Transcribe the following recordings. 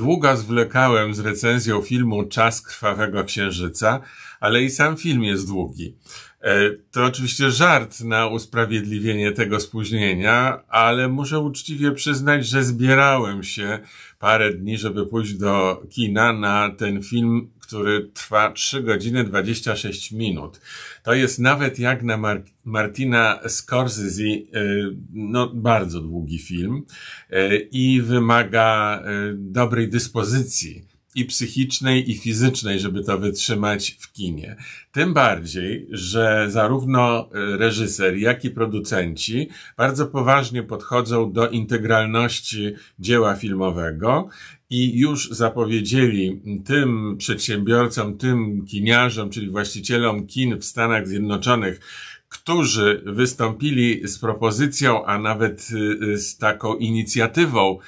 długo zwlekałem z recenzją filmu Czas Krwawego Księżyca, ale i sam film jest długi. E, to oczywiście żart na usprawiedliwienie tego spóźnienia, ale muszę uczciwie przyznać, że zbierałem się parę dni, żeby pójść do kina na ten film, który trwa 3 godziny 26 minut. To jest nawet jak na Mar Martina Scorsese, e, no bardzo długi film e, i wymaga dobrej dyspozycji i psychicznej, i fizycznej, żeby to wytrzymać w kinie. Tym bardziej, że zarówno e, reżyser, jak i producenci bardzo poważnie podchodzą do integralności dzieła filmowego i już zapowiedzieli tym przedsiębiorcom, tym kiniarzom, czyli właścicielom kin w Stanach Zjednoczonych, którzy wystąpili z propozycją, a nawet e, z taką inicjatywą,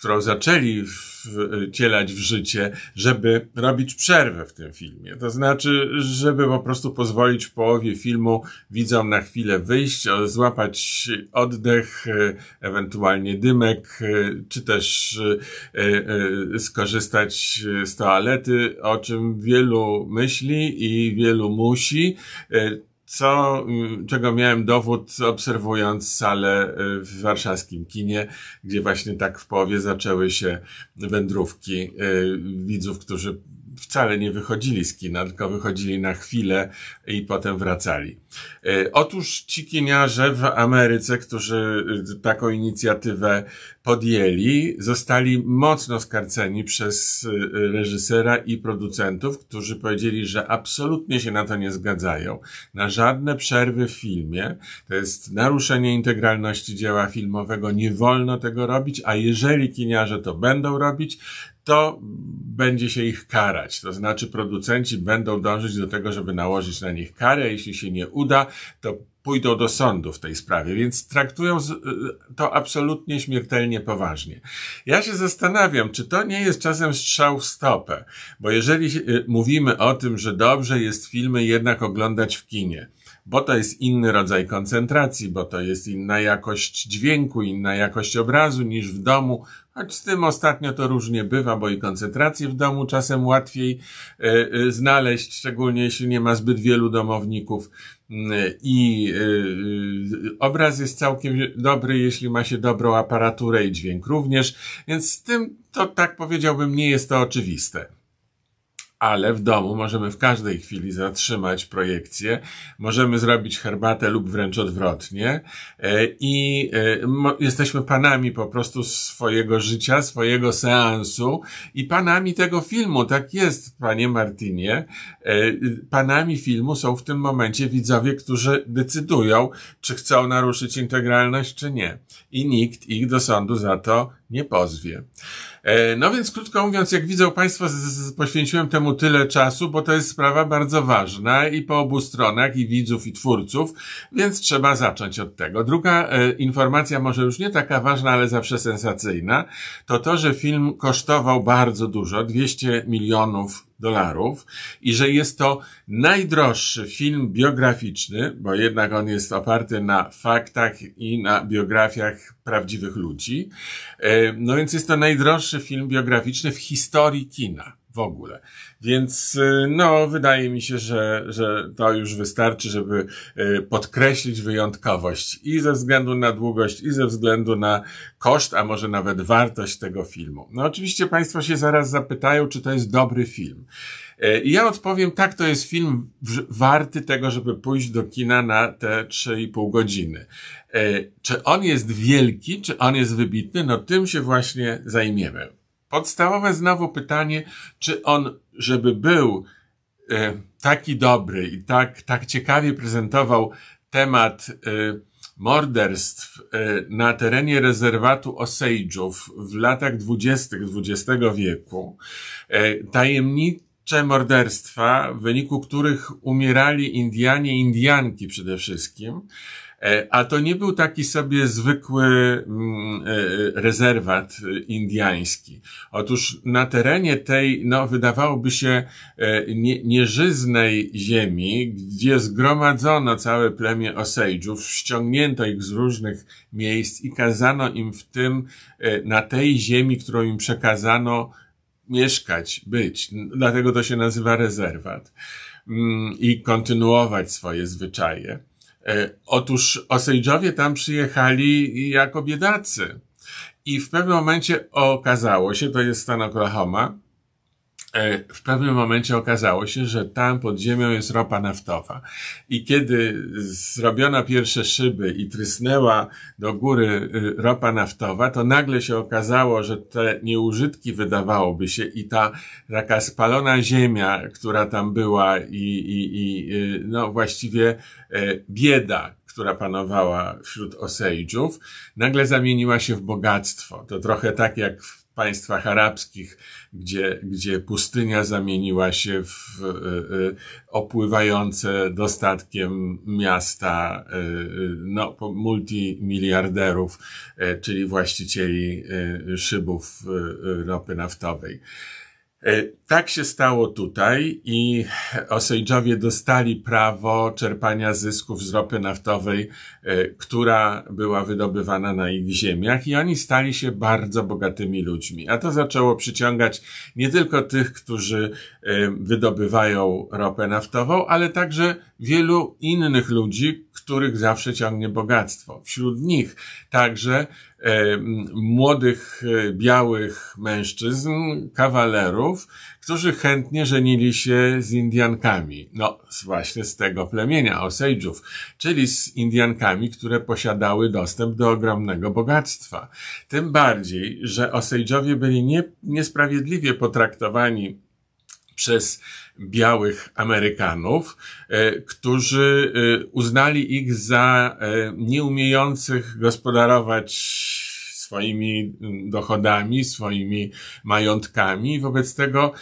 którą zaczęli wcielać w życie, żeby robić przerwę w tym filmie. To znaczy, żeby po prostu pozwolić w połowie filmu widzom na chwilę wyjść, złapać oddech, ewentualnie dymek, czy też e, e, skorzystać z toalety, o czym wielu myśli i wielu musi e, co, mm, czego miałem dowód obserwując salę y, w warszawskim kinie, gdzie właśnie tak w połowie zaczęły się wędrówki y, widzów, którzy wcale nie wychodzili z kina, tylko wychodzili na chwilę i potem wracali. E, otóż ci kiniarze w Ameryce, którzy e, taką inicjatywę podjęli, zostali mocno skarceni przez e, reżysera i producentów, którzy powiedzieli, że absolutnie się na to nie zgadzają. Na żadne przerwy w filmie. To jest naruszenie integralności dzieła filmowego. Nie wolno tego robić, a jeżeli kiniarze to będą robić, to będzie się ich karać. To znaczy producenci będą dążyć do tego, żeby nałożyć na nich karę. Jeśli się nie uda, to pójdą do sądu w tej sprawie, więc traktują y, to absolutnie śmiertelnie poważnie. Ja się zastanawiam, czy to nie jest czasem strzał w stopę, bo jeżeli y, mówimy o tym, że dobrze jest filmy jednak oglądać w kinie, bo to jest inny rodzaj koncentracji, bo to jest inna jakość dźwięku, inna jakość obrazu niż w domu, choć z tym ostatnio to różnie bywa, bo i koncentrację w domu czasem łatwiej y, y, znaleźć, szczególnie jeśli nie ma zbyt wielu domowników. Y, I obraz jest całkiem dobry, jeśli ma się dobrą aparaturę i dźwięk również, więc z tym to tak powiedziałbym nie jest to oczywiste ale w domu możemy w każdej chwili zatrzymać projekcję, możemy zrobić herbatę lub wręcz odwrotnie e, i e, jesteśmy panami po prostu swojego życia, swojego seansu i panami tego filmu. Tak jest, panie Martinie. E, panami filmu są w tym momencie widzowie, którzy decydują, czy chcą naruszyć integralność, czy nie. I nikt ich do sądu za to nie pozwie. E, no więc krótko mówiąc, jak widzą Państwo, poświęciłem temu tyle czasu, bo to jest sprawa bardzo ważna i po obu stronach, i widzów, i twórców, więc trzeba zacząć od tego. Druga e, informacja, może już nie taka ważna, ale zawsze sensacyjna, to to, że film kosztował bardzo dużo, 200 milionów dolarów i że jest to najdroższy film biograficzny, bo jednak on jest oparty na faktach i na biografiach prawdziwych ludzi. E, no więc jest to najdroższy film biograficzny w historii kina w ogóle. Więc y, no, wydaje mi się, że, że to już wystarczy, żeby y, podkreślić wyjątkowość i ze względu na długość, i ze względu na koszt, a może nawet wartość tego filmu. No oczywiście Państwo się zaraz zapytają, czy to jest dobry film. Y, I ja odpowiem, tak, to jest film warty tego, żeby pójść do kina na te 3,5 godziny. Czy on jest wielki, czy on jest wybitny? No tym się właśnie zajmiemy. Podstawowe znowu pytanie, czy on, żeby był e, taki dobry i tak, tak ciekawie prezentował temat e, morderstw e, na terenie rezerwatu Osage'ów w latach dwudziestych XX wieku, tajemnicze morderstwa, w wyniku których umierali Indianie Indianki przede wszystkim, a to nie był taki sobie zwykły mm, e, rezerwat indiański. Otóż na terenie tej, no, wydawałoby się, e, nie, nieżyznej ziemi, gdzie zgromadzono całe plemię Osage'ów, ściągnięto ich z różnych miejsc i kazano im w tym, na tej ziemi, którą im przekazano, mieszkać, być. Dlatego to się nazywa rezerwat. Mm, I kontynuować swoje zwyczaje. E, otóż Osejdżowie tam przyjechali jako biedacy. I w pewnym momencie okazało się, to jest stan Oklahoma, w pewnym momencie okazało się, że tam pod ziemią jest ropa naftowa. I kiedy zrobiono pierwsze szyby i trysnęła do góry y, ropa naftowa, to nagle się okazało, że te nieużytki wydawałoby się i ta taka spalona ziemia, która tam była i, i, i y, no właściwie e, bieda, która panowała wśród Osejdżów, nagle zamieniła się w bogactwo. To trochę tak jak w państwach arabskich, gdzie, gdzie pustynia zamieniła się w y, y, opływające dostatkiem miasta y, no, multimiliarderów, czyli właścicieli szybów ropy naftowej. E, tak się stało tutaj i Osejdżowie dostali prawo czerpania zysków z ropy naftowej, e, która była wydobywana na ich ziemiach i oni stali się bardzo bogatymi ludźmi. A to zaczęło przyciągać nie tylko tych, którzy e, wydobywają ropę naftową, ale także wielu innych ludzi, których zawsze ciągnie bogactwo. Wśród nich także e, młodych, e, białych mężczyzn, kawalerów, którzy chętnie żenili się z Indiankami. No, właśnie z tego plemienia Osage'ów, czyli z Indiankami, które posiadały dostęp do ogromnego bogactwa. Tym bardziej, że Osage'owie byli nie, niesprawiedliwie potraktowani przez białych Amerykanów, e, którzy e, uznali ich za e, nieumiejących gospodarować swoimi dochodami, swoimi majątkami. Wobec tego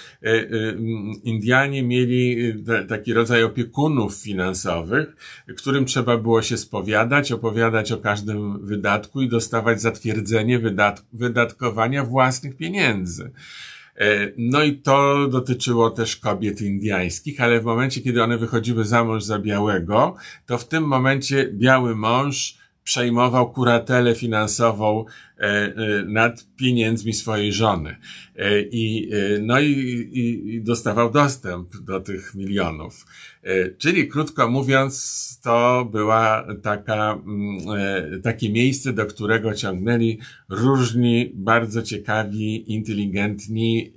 Indianie mieli taki rodzaj opiekunów finansowych, którym trzeba było się spowiadać, opowiadać o każdym wydatku i dostawać zatwierdzenie wydat wydatkowania własnych pieniędzy. E, no i to dotyczyło też kobiet indyjskich, ale w momencie, kiedy one wychodziły za mąż za białego, to w tym momencie biały mąż przejmował kuratelę finansową e, e, nad pieniędzmi swojej żony. I, no i, i, dostawał dostęp do tych milionów. Czyli krótko mówiąc, to była taka, mm, takie miejsce, do którego ciągnęli różni, bardzo ciekawi, inteligentni,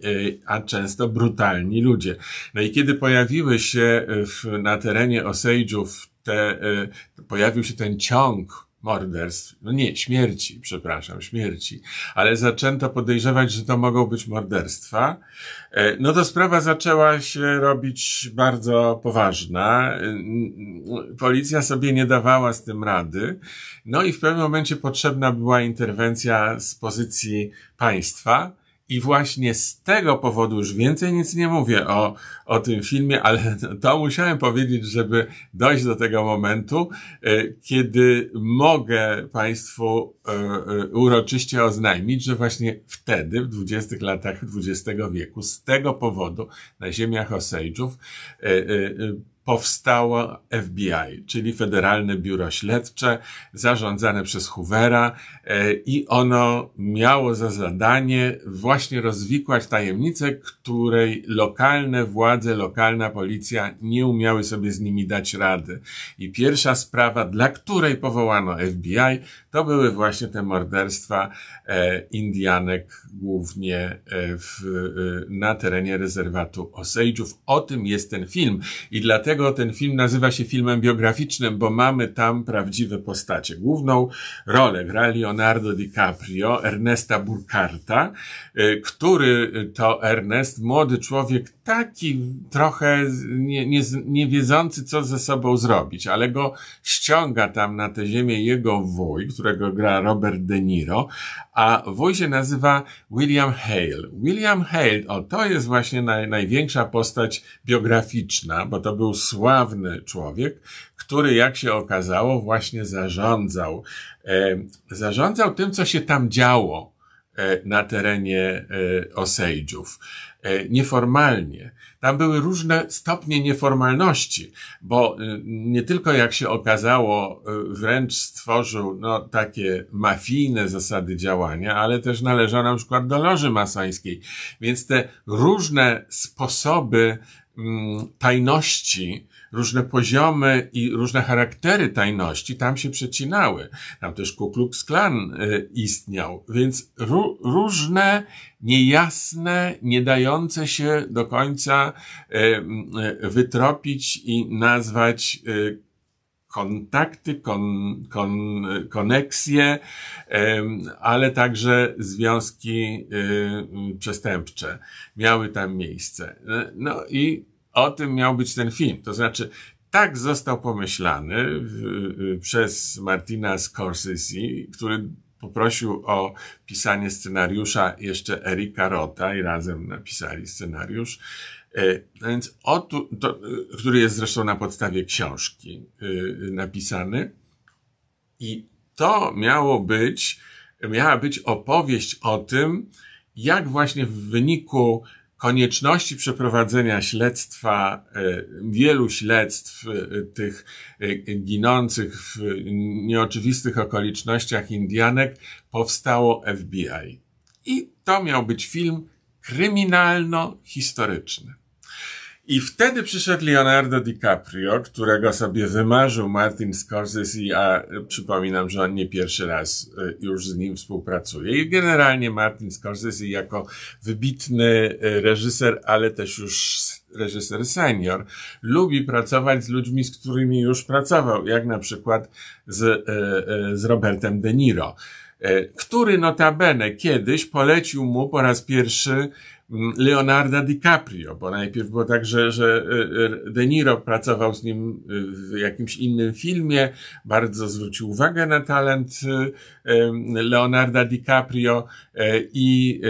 a często brutalni ludzie. No i kiedy pojawiły się w, na terenie Osage'ów te, pojawił się ten ciąg morderstw, no nie, śmierci, przepraszam, śmierci, ale zaczęto podejrzewać, że to mogą być morderstwa, e, no to sprawa zaczęła się robić bardzo poważna. E, policja sobie nie dawała z tym rady, no i w pewnym momencie potrzebna była interwencja z pozycji państwa, i właśnie z tego powodu już więcej nic nie mówię o, o tym filmie, ale to musiałem powiedzieć, żeby dojść do tego momentu, e, kiedy mogę Państwu e, e, uroczyście oznajmić, że właśnie wtedy, w 20 latach XX wieku, z tego powodu na ziemiach Osage'ów powstało FBI, czyli Federalne Biuro Śledcze, zarządzane przez Hoovera e, i ono miało za zadanie właśnie rozwikłać tajemnicę, której lokalne władze, lokalna policja nie umiały sobie z nimi dać rady. I pierwsza sprawa, dla której powołano FBI, to były właśnie te morderstwa e, Indianek, głównie e, w, na terenie rezerwatu Osage'ów. O tym jest ten film i dlatego dlatego ten film nazywa się filmem biograficznym, bo mamy tam prawdziwe postacie. Główną rolę gra Leonardo DiCaprio, Ernesta Burkarta, y, który to Ernest, młody człowiek, taki trochę nie, nie, nie wiedzący, co ze sobą zrobić, ale go ściąga tam na tę ziemię jego wuj, którego gra Robert De Niro, a wuj się nazywa William Hale. William Hale, o to jest właśnie naj, największa postać biograficzna, bo to był sławny człowiek, który, jak się okazało, właśnie zarządzał, e, zarządzał tym, co się tam działo na terenie Osage'ów. Nieformalnie. Tam były różne stopnie nieformalności, bo nie tylko jak się okazało, wręcz stworzył no, takie mafijne zasady działania, ale też należał na przykład do loży masońskiej. Więc te różne sposoby tajności, różne poziomy i różne charaktery tajności tam się przecinały. Tam też Ku Klux Klan y, istniał, więc różne, niejasne, nie dające się do końca y, y, wytropić i nazwać kontakty, kon, kon, koneksje, ale także związki przestępcze miały tam miejsce. No i o tym miał być ten film. To znaczy, tak został pomyślany przez Martina Scorsese, który poprosił o pisanie scenariusza jeszcze Erika Rota i razem napisali scenariusz. E, no więc o tu, to, który jest zresztą na podstawie książki e, napisany. I to miało być, miała być opowieść o tym, jak właśnie w wyniku konieczności przeprowadzenia śledztwa, e, wielu śledztw e, tych e, ginących w nieoczywistych okolicznościach Indianek powstało FBI. I to miał być film kryminalno-historyczny. I wtedy przyszedł Leonardo DiCaprio, którego sobie wymarzył Martin Scorsese, a przypominam, że on nie pierwszy raz y, już z nim współpracuje. I generalnie Martin Scorsese jako wybitny y, reżyser, ale też już reżyser senior, lubi pracować z ludźmi, z którymi już pracował, jak na przykład z, y, z Robertem De Niro który notabene kiedyś polecił mu po raz pierwszy Leonarda DiCaprio, bo najpierw było tak, że, że e, e, De Niro pracował z nim w jakimś innym filmie, bardzo zwrócił uwagę na talent e, Leonarda DiCaprio i,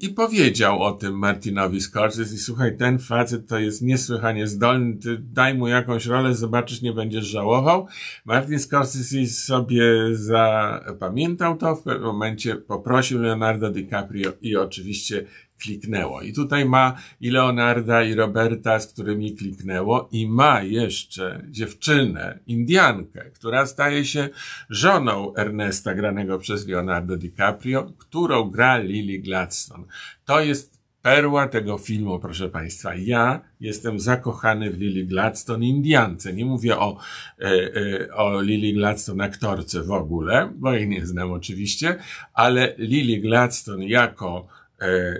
i powiedział o tym Martinowi Scorsese i słuchaj, ten facet to jest niesłychanie zdolny, ty daj mu jakąś rolę, zobaczysz, nie będziesz żałował. Martin Scorsese sobie zapamiętał to, w pewnym momencie poprosił Leonardo DiCaprio i oczywiście kliknęło. I tutaj ma i Leonarda, i Roberta, z którymi kliknęło, i ma jeszcze dziewczynę, Indiankę, która staje się żoną Ernesta, granego przez Leonardo DiCaprio, którą gra Lily Gladstone. To jest perła tego filmu, proszę Państwa. Ja jestem zakochany w Lily Gladstone, Indiance. Nie mówię o, e, e, o Lily Gladstone aktorce w ogóle, bo jej nie znam oczywiście, ale Lily Gladstone jako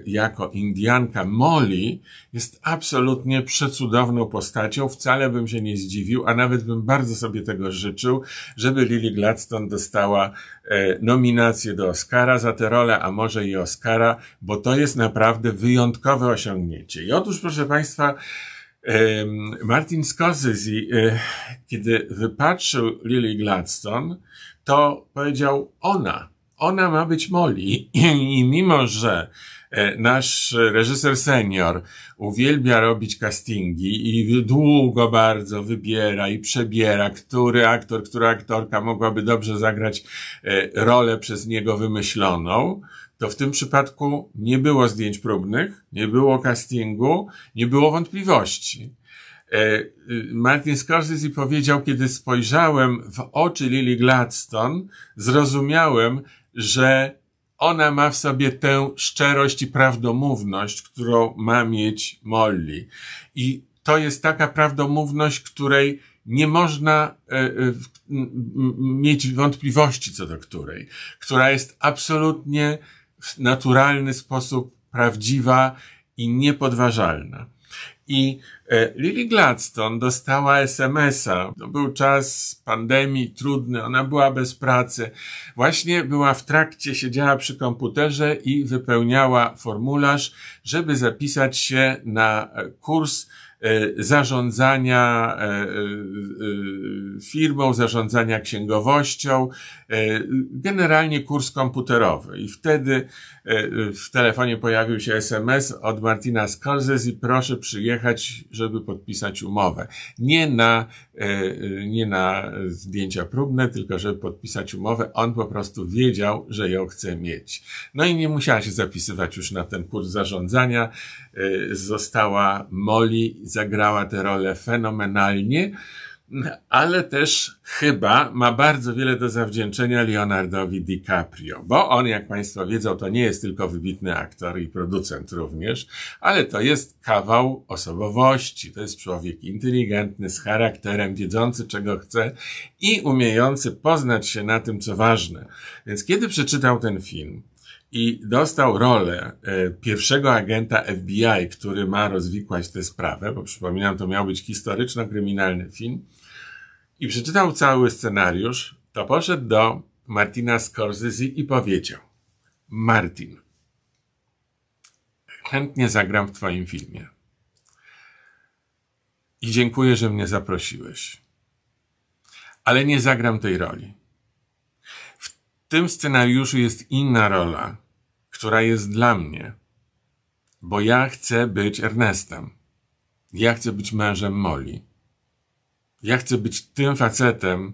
jako Indianka Molly jest absolutnie przecudowną postacią. Wcale bym się nie zdziwił, a nawet bym bardzo sobie tego życzył, żeby Lily Gladstone dostała e, nominację do Oscara za tę rolę, a może i Oscara, bo to jest naprawdę wyjątkowe osiągnięcie. I otóż, proszę Państwa, Martin Scorsese, e, kiedy wypatrzył Lily Gladstone, to powiedział ona, ona ma być Molly. I mimo, że e, nasz reżyser senior uwielbia robić castingi i długo bardzo wybiera i przebiera, który aktor, która aktorka mogłaby dobrze zagrać e, rolę przez niego wymyśloną, to w tym przypadku nie było zdjęć próbnych, nie było castingu, nie było wątpliwości. E, Martin Scorsese powiedział, kiedy spojrzałem w oczy Lily Gladstone, zrozumiałem, że ona ma w sobie tę szczerość i prawdomówność, którą ma mieć Molly. I to jest taka prawdomówność, której nie można e, e, mieć wątpliwości co do której, która jest absolutnie w naturalny sposób prawdziwa i niepodważalna. I e, Lily Gladstone dostała SMS-a. To był czas pandemii, trudny, ona była bez pracy. Właśnie była w trakcie, siedziała przy komputerze i wypełniała formularz, żeby zapisać się na kurs e, zarządzania e, firmą, zarządzania księgowością, generalnie kurs komputerowy. I wtedy w telefonie pojawił się SMS od Martina Scorsese i proszę przyjechać, żeby podpisać umowę. Nie na, nie na zdjęcia próbne, tylko żeby podpisać umowę. On po prostu wiedział, że ją chce mieć. No i nie musiała się zapisywać już na ten kurs zarządzania. Została Molly zagrała tę rolę fenomenalnie, ale też chyba ma bardzo wiele do zawdzięczenia Leonardowi DiCaprio, bo on, jak Państwo wiedzą, to nie jest tylko wybitny aktor i producent również, ale to jest kawał osobowości. To jest człowiek inteligentny, z charakterem, wiedzący czego chce i umiejący poznać się na tym, co ważne. Więc kiedy przeczytał ten film, i dostał rolę e, pierwszego agenta FBI, który ma rozwikłać tę sprawę, bo przypominam, to miał być historyczno-kryminalny film, i przeczytał cały scenariusz, to poszedł do Martina Scorsese i powiedział: Martin, chętnie zagram w Twoim filmie. I dziękuję, że mnie zaprosiłeś. Ale nie zagram tej roli tym scenariuszu jest inna rola, która jest dla mnie, bo ja chcę być Ernestem. Ja chcę być mężem Molly. Ja chcę być tym facetem,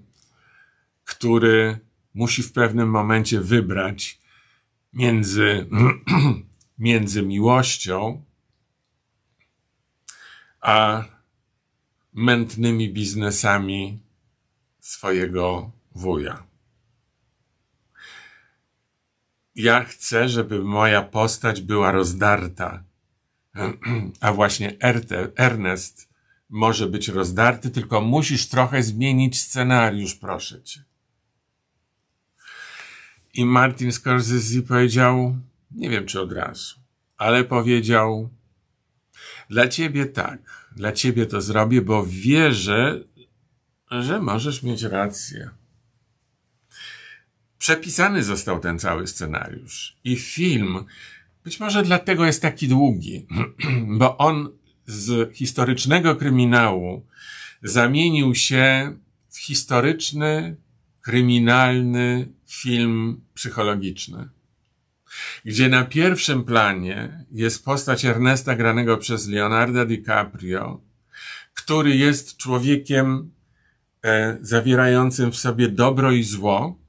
który musi w pewnym momencie wybrać między, między miłością a mętnymi biznesami swojego wuja. Ja chcę, żeby moja postać była rozdarta. A właśnie Ernest może być rozdarty, tylko musisz trochę zmienić scenariusz, proszę cię. I Martin Scorsese powiedział, nie wiem czy od razu, ale powiedział, dla ciebie tak, dla ciebie to zrobię, bo wierzę, że możesz mieć rację. Przepisany został ten cały scenariusz. I film, być może dlatego jest taki długi, bo on z historycznego kryminału zamienił się w historyczny, kryminalny film psychologiczny, gdzie na pierwszym planie jest postać Ernesta granego przez Leonardo DiCaprio, który jest człowiekiem e, zawierającym w sobie dobro i zło,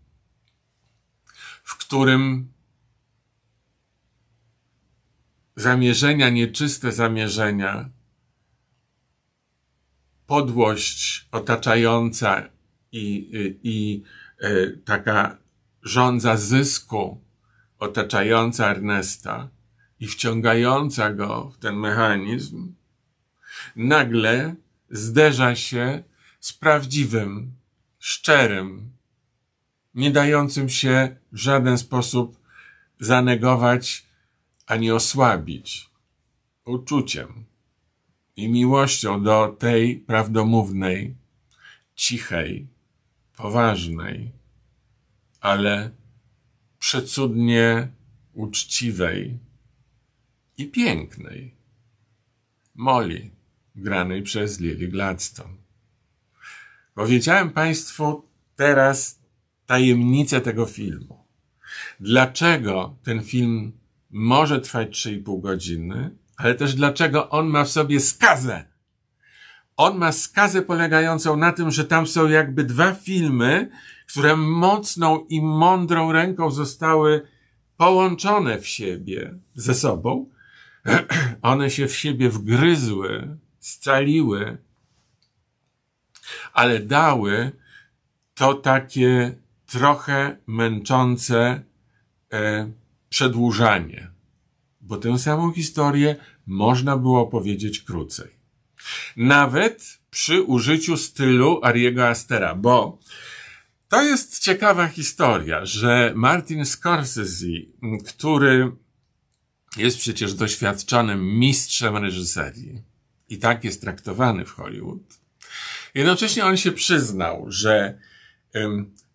w którym zamierzenia, nieczyste zamierzenia, podłość otaczająca i, i, i e, taka rządza zysku otaczająca Ernesta i wciągająca go w ten mechanizm, nagle zderza się z prawdziwym, szczerym, nie dającym się w żaden sposób zanegować ani osłabić uczuciem i miłością do tej prawdomównej, cichej, poważnej, ale przecudnie uczciwej i pięknej Molly, granej przez Lily Gladstone. Powiedziałem Państwu teraz tajemnicę tego filmu. Dlaczego ten film może trwać 3,5 godziny, ale też dlaczego on ma w sobie skazę. On ma skazę polegającą na tym, że tam są jakby dwa filmy, które mocną i mądrą ręką zostały połączone w siebie ze sobą. One się w siebie wgryzły, scaliły, ale dały to takie trochę męczące e, przedłużanie, bo tę samą historię można było opowiedzieć krócej. Nawet przy użyciu stylu Ariego Astera, bo to jest ciekawa historia, że Martin Scorsese, który jest przecież doświadczonym mistrzem reżyserii i tak jest traktowany w Hollywood, jednocześnie on się przyznał, że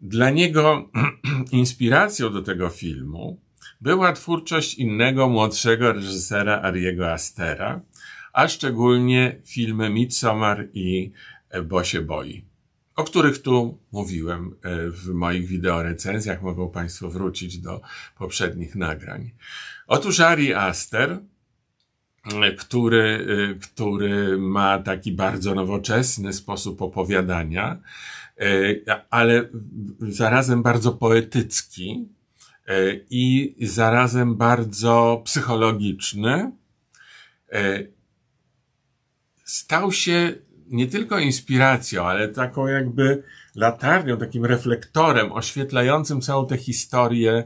dla niego inspiracją do tego filmu była twórczość innego, młodszego reżysera Ariego Astera, a szczególnie filmy Midsommar i Bo się boi, o których tu mówiłem w moich wideorecenzjach. Mogą Państwo wrócić do poprzednich nagrań. Otóż Ari Aster, który, który ma taki bardzo nowoczesny sposób opowiadania, ale zarazem bardzo poetycki i zarazem bardzo psychologiczny, stał się nie tylko inspiracją, ale taką jakby latarnią, takim reflektorem oświetlającym całą tę historię E,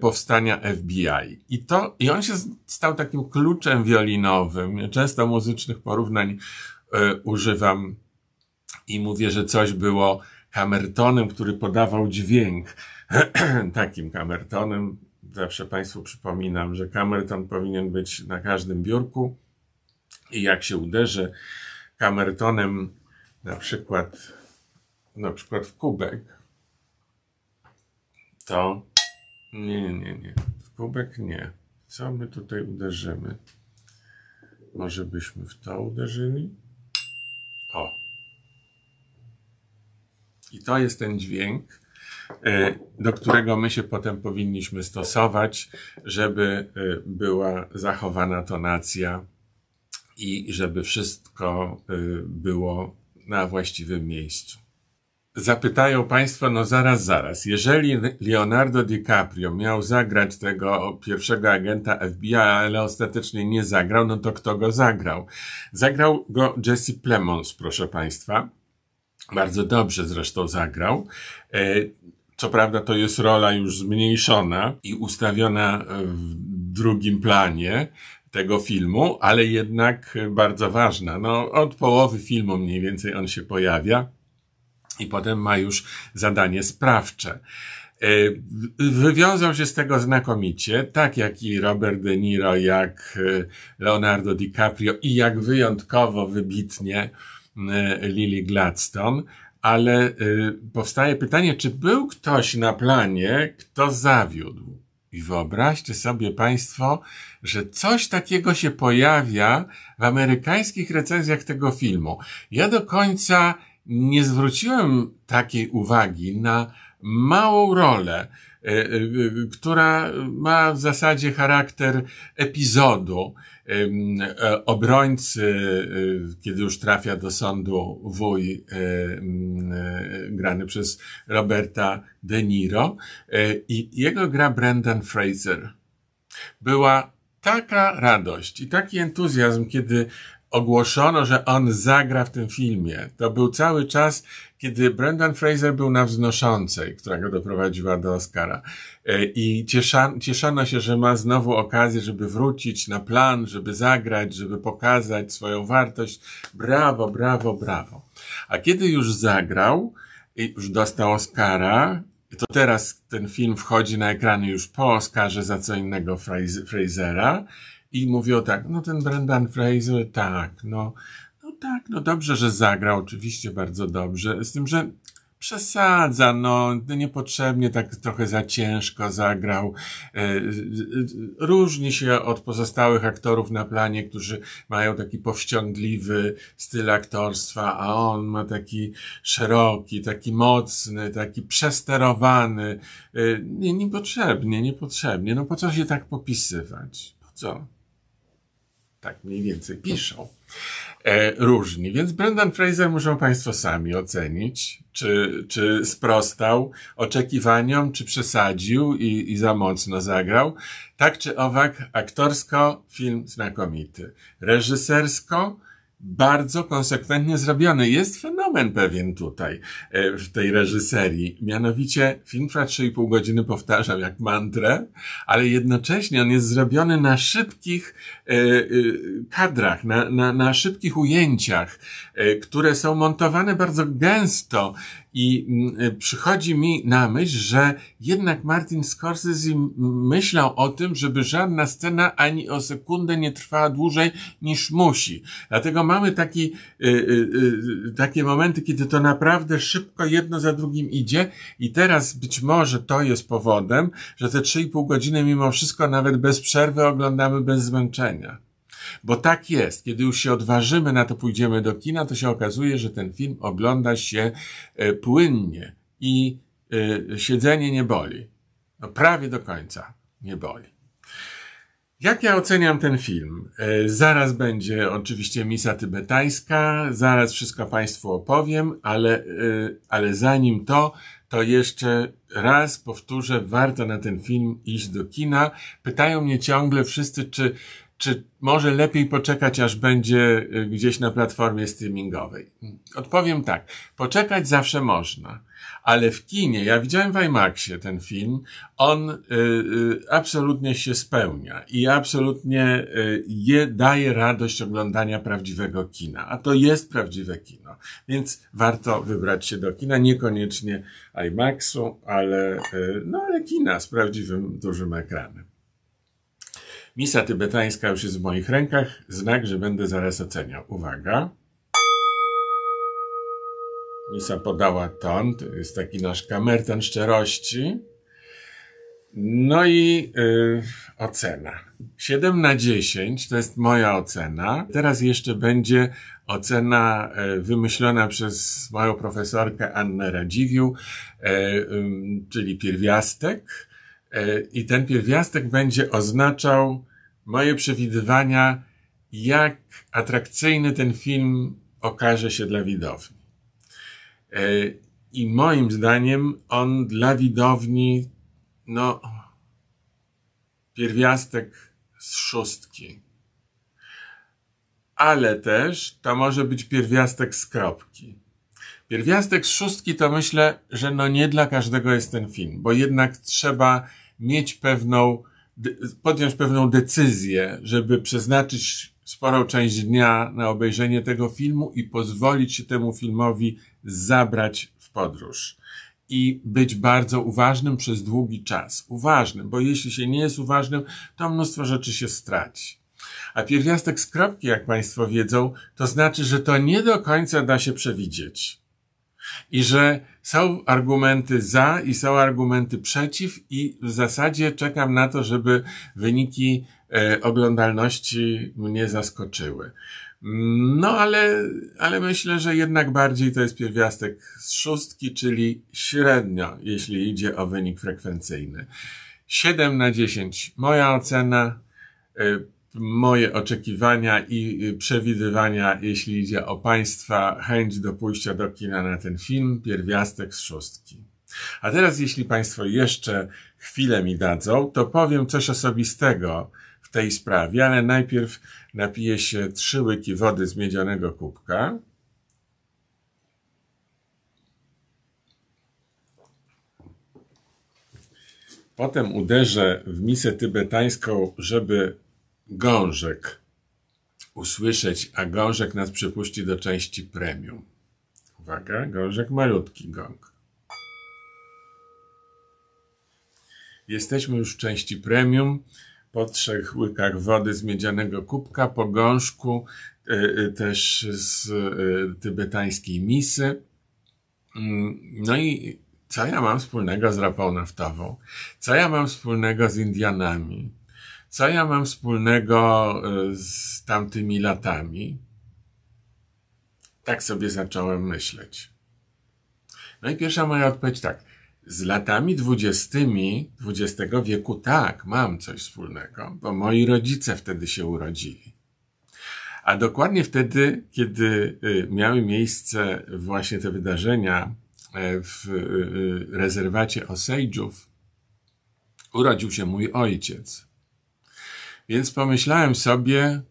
powstania FBI. I to, i on się stał takim kluczem wiolinowym. Często muzycznych porównań e, używam i mówię, że coś było kamertonem, który podawał dźwięk. Takim kamertonem. Zawsze Państwu przypominam, że kamerton powinien być na każdym biurku i jak się uderzy kamertonem na przykład, na przykład w kubek, to nie, nie, nie. W kubek nie. Co my tutaj uderzymy? Może byśmy w to uderzyli? O. I to jest ten dźwięk, e, do którego my się potem powinniśmy stosować, żeby e, była zachowana tonacja i żeby wszystko e, było na właściwym miejscu. Zapytają Państwo, no zaraz, zaraz. Jeżeli Leonardo DiCaprio miał zagrać tego pierwszego agenta FBI, ale ostatecznie nie zagrał, no to kto go zagrał? Zagrał go Jesse Plemons, proszę Państwa. Bardzo dobrze zresztą zagrał. E, co prawda to jest rola już zmniejszona i ustawiona w drugim planie tego filmu, ale jednak bardzo ważna. No, od połowy filmu mniej więcej on się pojawia i potem ma już zadanie sprawcze. E, wywiązał się z tego znakomicie, tak jak i Robert De Niro, jak e, Leonardo DiCaprio i jak wyjątkowo wybitnie e, Lily Gladstone, ale powstaje pytanie, czy był ktoś na planie, kto zawiódł? I wyobraźcie sobie Państwo, że coś takiego się pojawia w amerykańskich recenzjach tego filmu. Ja do końca nie zwróciłem takiej uwagi na małą rolę, e, e, która ma w zasadzie charakter epizodu. E, obrońcy, kiedy już trafia do sądu wuj, grany przez Roberta De Niro i jego gra Brendan Fraser. Była taka radość i taki entuzjazm, kiedy ogłoszono, że on zagra w tym filmie. To był cały czas, kiedy Brendan Fraser był na wznoszącej, która go doprowadziła do Oscara. E, I cieszono się, że ma znowu okazję, żeby wrócić na plan, żeby zagrać, żeby pokazać swoją wartość. Brawo, brawo, brawo. A kiedy już zagrał i już dostał Oscara, to teraz ten film wchodzi na ekrany już po Oscarze za co innego Frasera i mówią tak, no ten Brendan Fraser, tak, no, no tak, no dobrze, że zagrał, oczywiście bardzo dobrze, z tym, że przesadza, no niepotrzebnie tak trochę za ciężko zagrał. E, e, różni się od pozostałych aktorów na planie, którzy mają taki powściągliwy styl aktorstwa, a on ma taki szeroki, taki mocny, taki przesterowany. E, nie, niepotrzebnie, niepotrzebnie. No po co się tak popisywać? Po co? Tak mniej więcej piszą. E, różni. Więc Brendan Fraser muszą Państwo sami ocenić, czy, czy sprostał oczekiwaniom, czy przesadził i, i za mocno zagrał. Tak czy owak, aktorsko film znakomity. Reżysersko bardzo konsekwentnie zrobiony. Jest fenomen pewien tutaj e, w tej reżyserii. Mianowicie film trwa 3,5 godziny, powtarzam jak mantrę, ale jednocześnie on jest zrobiony na szybkich e, e, kadrach, na, na, na szybkich ujęciach, które są montowane bardzo gęsto i mm, przychodzi mi na myśl, że jednak Martin Scorsese myślał o tym, żeby żadna scena ani o sekundę nie trwała dłużej niż musi. Dlatego mamy taki, y, y, y, takie momenty, kiedy to naprawdę szybko jedno za drugim idzie i teraz być może to jest powodem, że te 3,5 godziny mimo wszystko nawet bez przerwy oglądamy bez zmęczenia. Bo tak jest. Kiedy już się odważymy na to, pójdziemy do kina, to się okazuje, że ten film ogląda się e, płynnie i e, siedzenie nie boli. No prawie do końca nie boli. Jak ja oceniam ten film? E, zaraz będzie oczywiście misa tybetańska, zaraz wszystko Państwu opowiem, ale, ale zanim to, to jeszcze raz powtórzę, warto na ten film iść do kina. Pytają mnie ciągle wszyscy, czy czy może lepiej poczekać, aż będzie y, gdzieś na platformie streamingowej? Odpowiem tak. Poczekać zawsze można. Ale w kinie, ja widziałem w IMAXie ten film, on y, y, absolutnie się spełnia i absolutnie y, je, daje radość oglądania prawdziwego kina. A to jest prawdziwe kino. Więc warto wybrać się do kina, niekoniecznie IMAXu, ale, y, no ale kina z prawdziwym dużym ekranem. Misa tybetańska już jest w moich rękach. Znak, że będę zaraz oceniał. Uwaga. Misa podała ton. To jest taki nasz kamerton szczerości. No i yy, ocena. 7 na 10 to jest moja ocena. Teraz jeszcze będzie ocena y, wymyślona przez moją profesorkę Annę Radziwiu, y, y, czyli pierwiastek I ten pierwiastek będzie oznaczał moje przewidywania, jak atrakcyjny ten film okaże się dla widowni. E, I moim zdaniem on dla widowni, no, pierwiastek z szóstki. Ale też to może być pierwiastek z kropki. Pierwiastek z szóstki to myślę, że no nie dla każdego jest ten film, bo jednak trzeba mieć pewną, podjąć pewną decyzję, żeby przeznaczyć sporą część dnia na obejrzenie tego filmu i pozwolić się temu filmowi zabrać w podróż. I być bardzo uważnym przez długi czas. Uważnym, bo jeśli się nie jest uważnym, to mnóstwo rzeczy się straci. A pierwiastek z kropki, jak Państwo wiedzą, to znaczy, że to nie do końca da się przewidzieć i że są argumenty za i są argumenty przeciw i w zasadzie czekam na to, żeby wyniki e, oglądalności mnie zaskoczyły. No ale, ale myślę, że jednak bardziej to jest pierwiastek z szóstki, czyli średnio, jeśli idzie o wynik frekwencyjny. 7 na 10 moja ocena. Moje oczekiwania i przewidywania, jeśli idzie o Państwa chęć do pójścia do kina na ten film, pierwiastek z szóstki. A teraz, jeśli Państwo jeszcze chwilę mi dadzą, to powiem coś osobistego w tej sprawie, ale najpierw napiję się trzy łyki wody z miedzianego kubka. Potem uderzę w misę tybetańską, żeby gążek usłyszeć, a gążek nas przepuści do części premium. Uwaga, gążek malutki gąg. Jesteśmy już w części premium. Po trzech łykach wody z miedzianego kubka, po gążku y, też z y, tybetańskiej misy. Mm, no i co ja mam wspólnego z rapą naftową? Co ja mam wspólnego z Indianami? Co ja mam wspólnego e, z tamtymi latami? Tak sobie zacząłem myśleć. No i pierwsza moja odpowiedź tak. Z latami dwudziestymi XX wieku tak, mam coś wspólnego, bo moi rodzice wtedy się urodzili. A dokładnie wtedy, kiedy e, miały miejsce właśnie te wydarzenia e, w rezerwacie Osage'ów, urodził się mój ojciec. Więc pomyślałem sobie,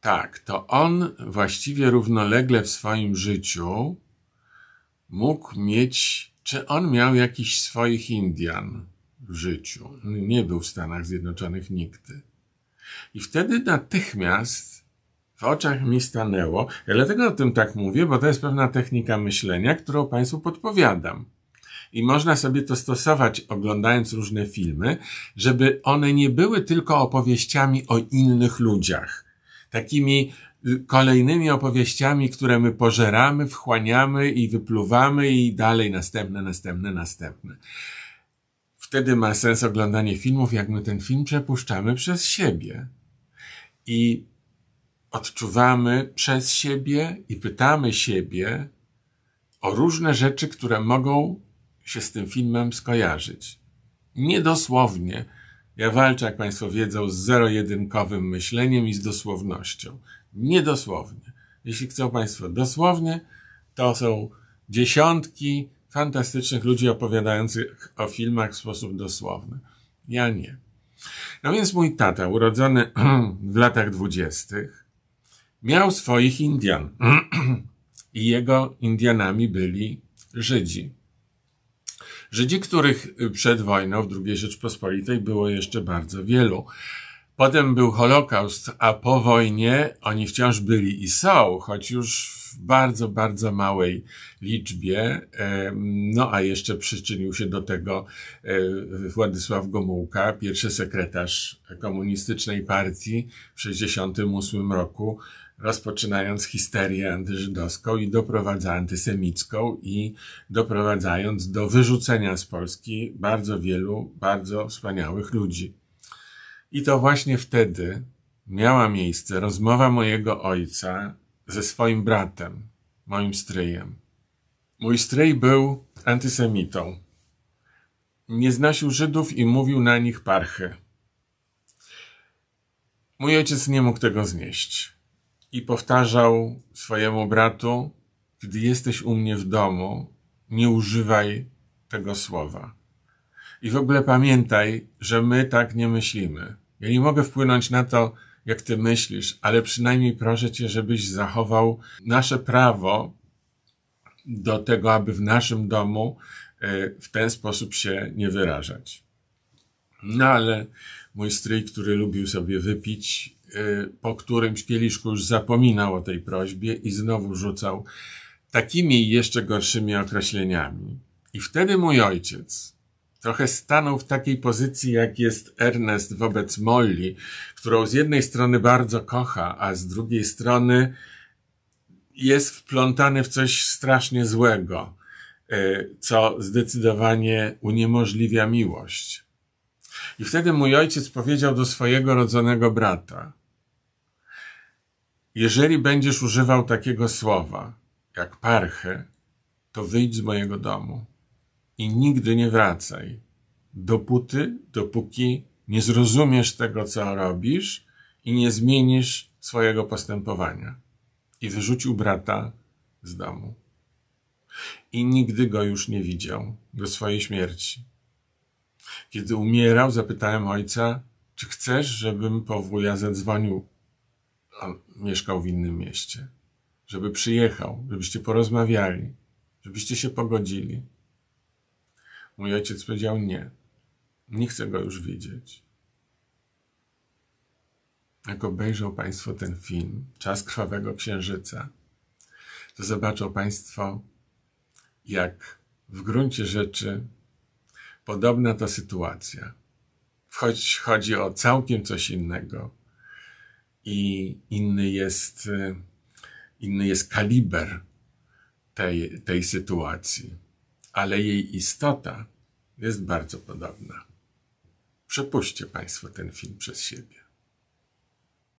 tak, to on właściwie równolegle w swoim życiu mógł mieć, czy on miał jakiś swoich Indian w życiu. Nie był w Stanach Zjednoczonych nigdy. I wtedy natychmiast w oczach mi stanęło, ja dlatego o tym tak mówię, bo to jest pewna technika myślenia, którą Państwu podpowiadam. I można sobie to stosować, oglądając różne filmy, żeby one nie były tylko opowieściami o innych ludziach. Takimi y, kolejnymi opowieściami, które my pożeramy, wchłaniamy i wypluwamy i dalej następne, następne, następne. Wtedy ma sens oglądanie filmów, jak my ten film przepuszczamy przez siebie. i odczuwamy przez siebie i pytamy siebie o różne rzeczy, które mogą się z tym filmem skojarzyć. Niedosłownie. Ja walczę, jak Państwo wiedzą, z zero-jedynkowym myśleniem i z dosłownością. Niedosłownie. Jeśli chcą Państwo dosłownie, to są dziesiątki fantastycznych ludzi opowiadających o filmach w sposób dosłowny. Ja nie. No więc mój tata, urodzony w latach dwudziestych, miał swoich Indian. I jego Indianami byli Żydzi. Żydzi, których przed wojną w II Rzeczpospolitej było jeszcze bardzo wielu. Potem był Holokaust, a po wojnie oni wciąż byli i są, choć już w bardzo, bardzo małej liczbie. No a jeszcze przyczynił się do tego e, Władysław Gomułka, pierwszy sekretarz komunistycznej partii w 1968 roku, rozpoczynając histerię antyżydowską i doprowadza antysemicką i doprowadzając do wyrzucenia z Polski bardzo wielu, bardzo wspaniałych ludzi. I to właśnie wtedy miała miejsce rozmowa mojego ojca ze swoim bratem, moim stryjem. Mój stryj był antysemitą. Nie znosił Żydów i mówił na nich parchy. Mój ojciec nie mógł tego znieść i powtarzał swojemu bratu, gdy jesteś u mnie w domu, nie używaj tego słowa. I w ogóle pamiętaj, że my tak nie myślimy. Ja nie mogę wpłynąć na to, jak ty myślisz, ale przynajmniej proszę cię, żebyś zachował nasze prawo do tego, aby w naszym domu e, w ten sposób się nie wyrażać. No ale mój stryj, który lubił sobie wypić, po którymś kieliszku już zapominał o tej prośbie i znowu rzucał takimi jeszcze gorszymi określeniami. I wtedy mój ojciec, trochę stanął w takiej pozycji, jak jest Ernest wobec Molly, którą z jednej strony bardzo kocha, a z drugiej strony jest wplątany w coś strasznie złego, e, co zdecydowanie uniemożliwia miłość. I wtedy mój ojciec powiedział do swojego rodzonego brata, jeżeli będziesz używał takiego słowa, jak parchę, to wyjdź z mojego domu i nigdy nie wracaj, dopóty, dopóki nie zrozumiesz tego, co robisz i nie zmienisz swojego postępowania. I wyrzucił brata z domu. I nigdy go już nie widział do swojej śmierci. Kiedy umierał, zapytałem ojca, czy chcesz, żebym po wuja zadzwonił? On mieszkał w innym mieście. Żeby przyjechał, żebyście porozmawiali, żebyście się pogodzili. Mój ojciec powiedział nie. Nie chcę go już widzieć. Jak obejrzą Państwo ten film, Czas Krwawego Księżyca, to zobaczą Państwo, jak w gruncie rzeczy podobna to sytuacja. Choć chodzi o całkiem coś innego i inny jest, inny jest kaliber tej, tej sytuacji ale jej istota jest bardzo podobna. Przepuśćcie Państwo ten film przez siebie.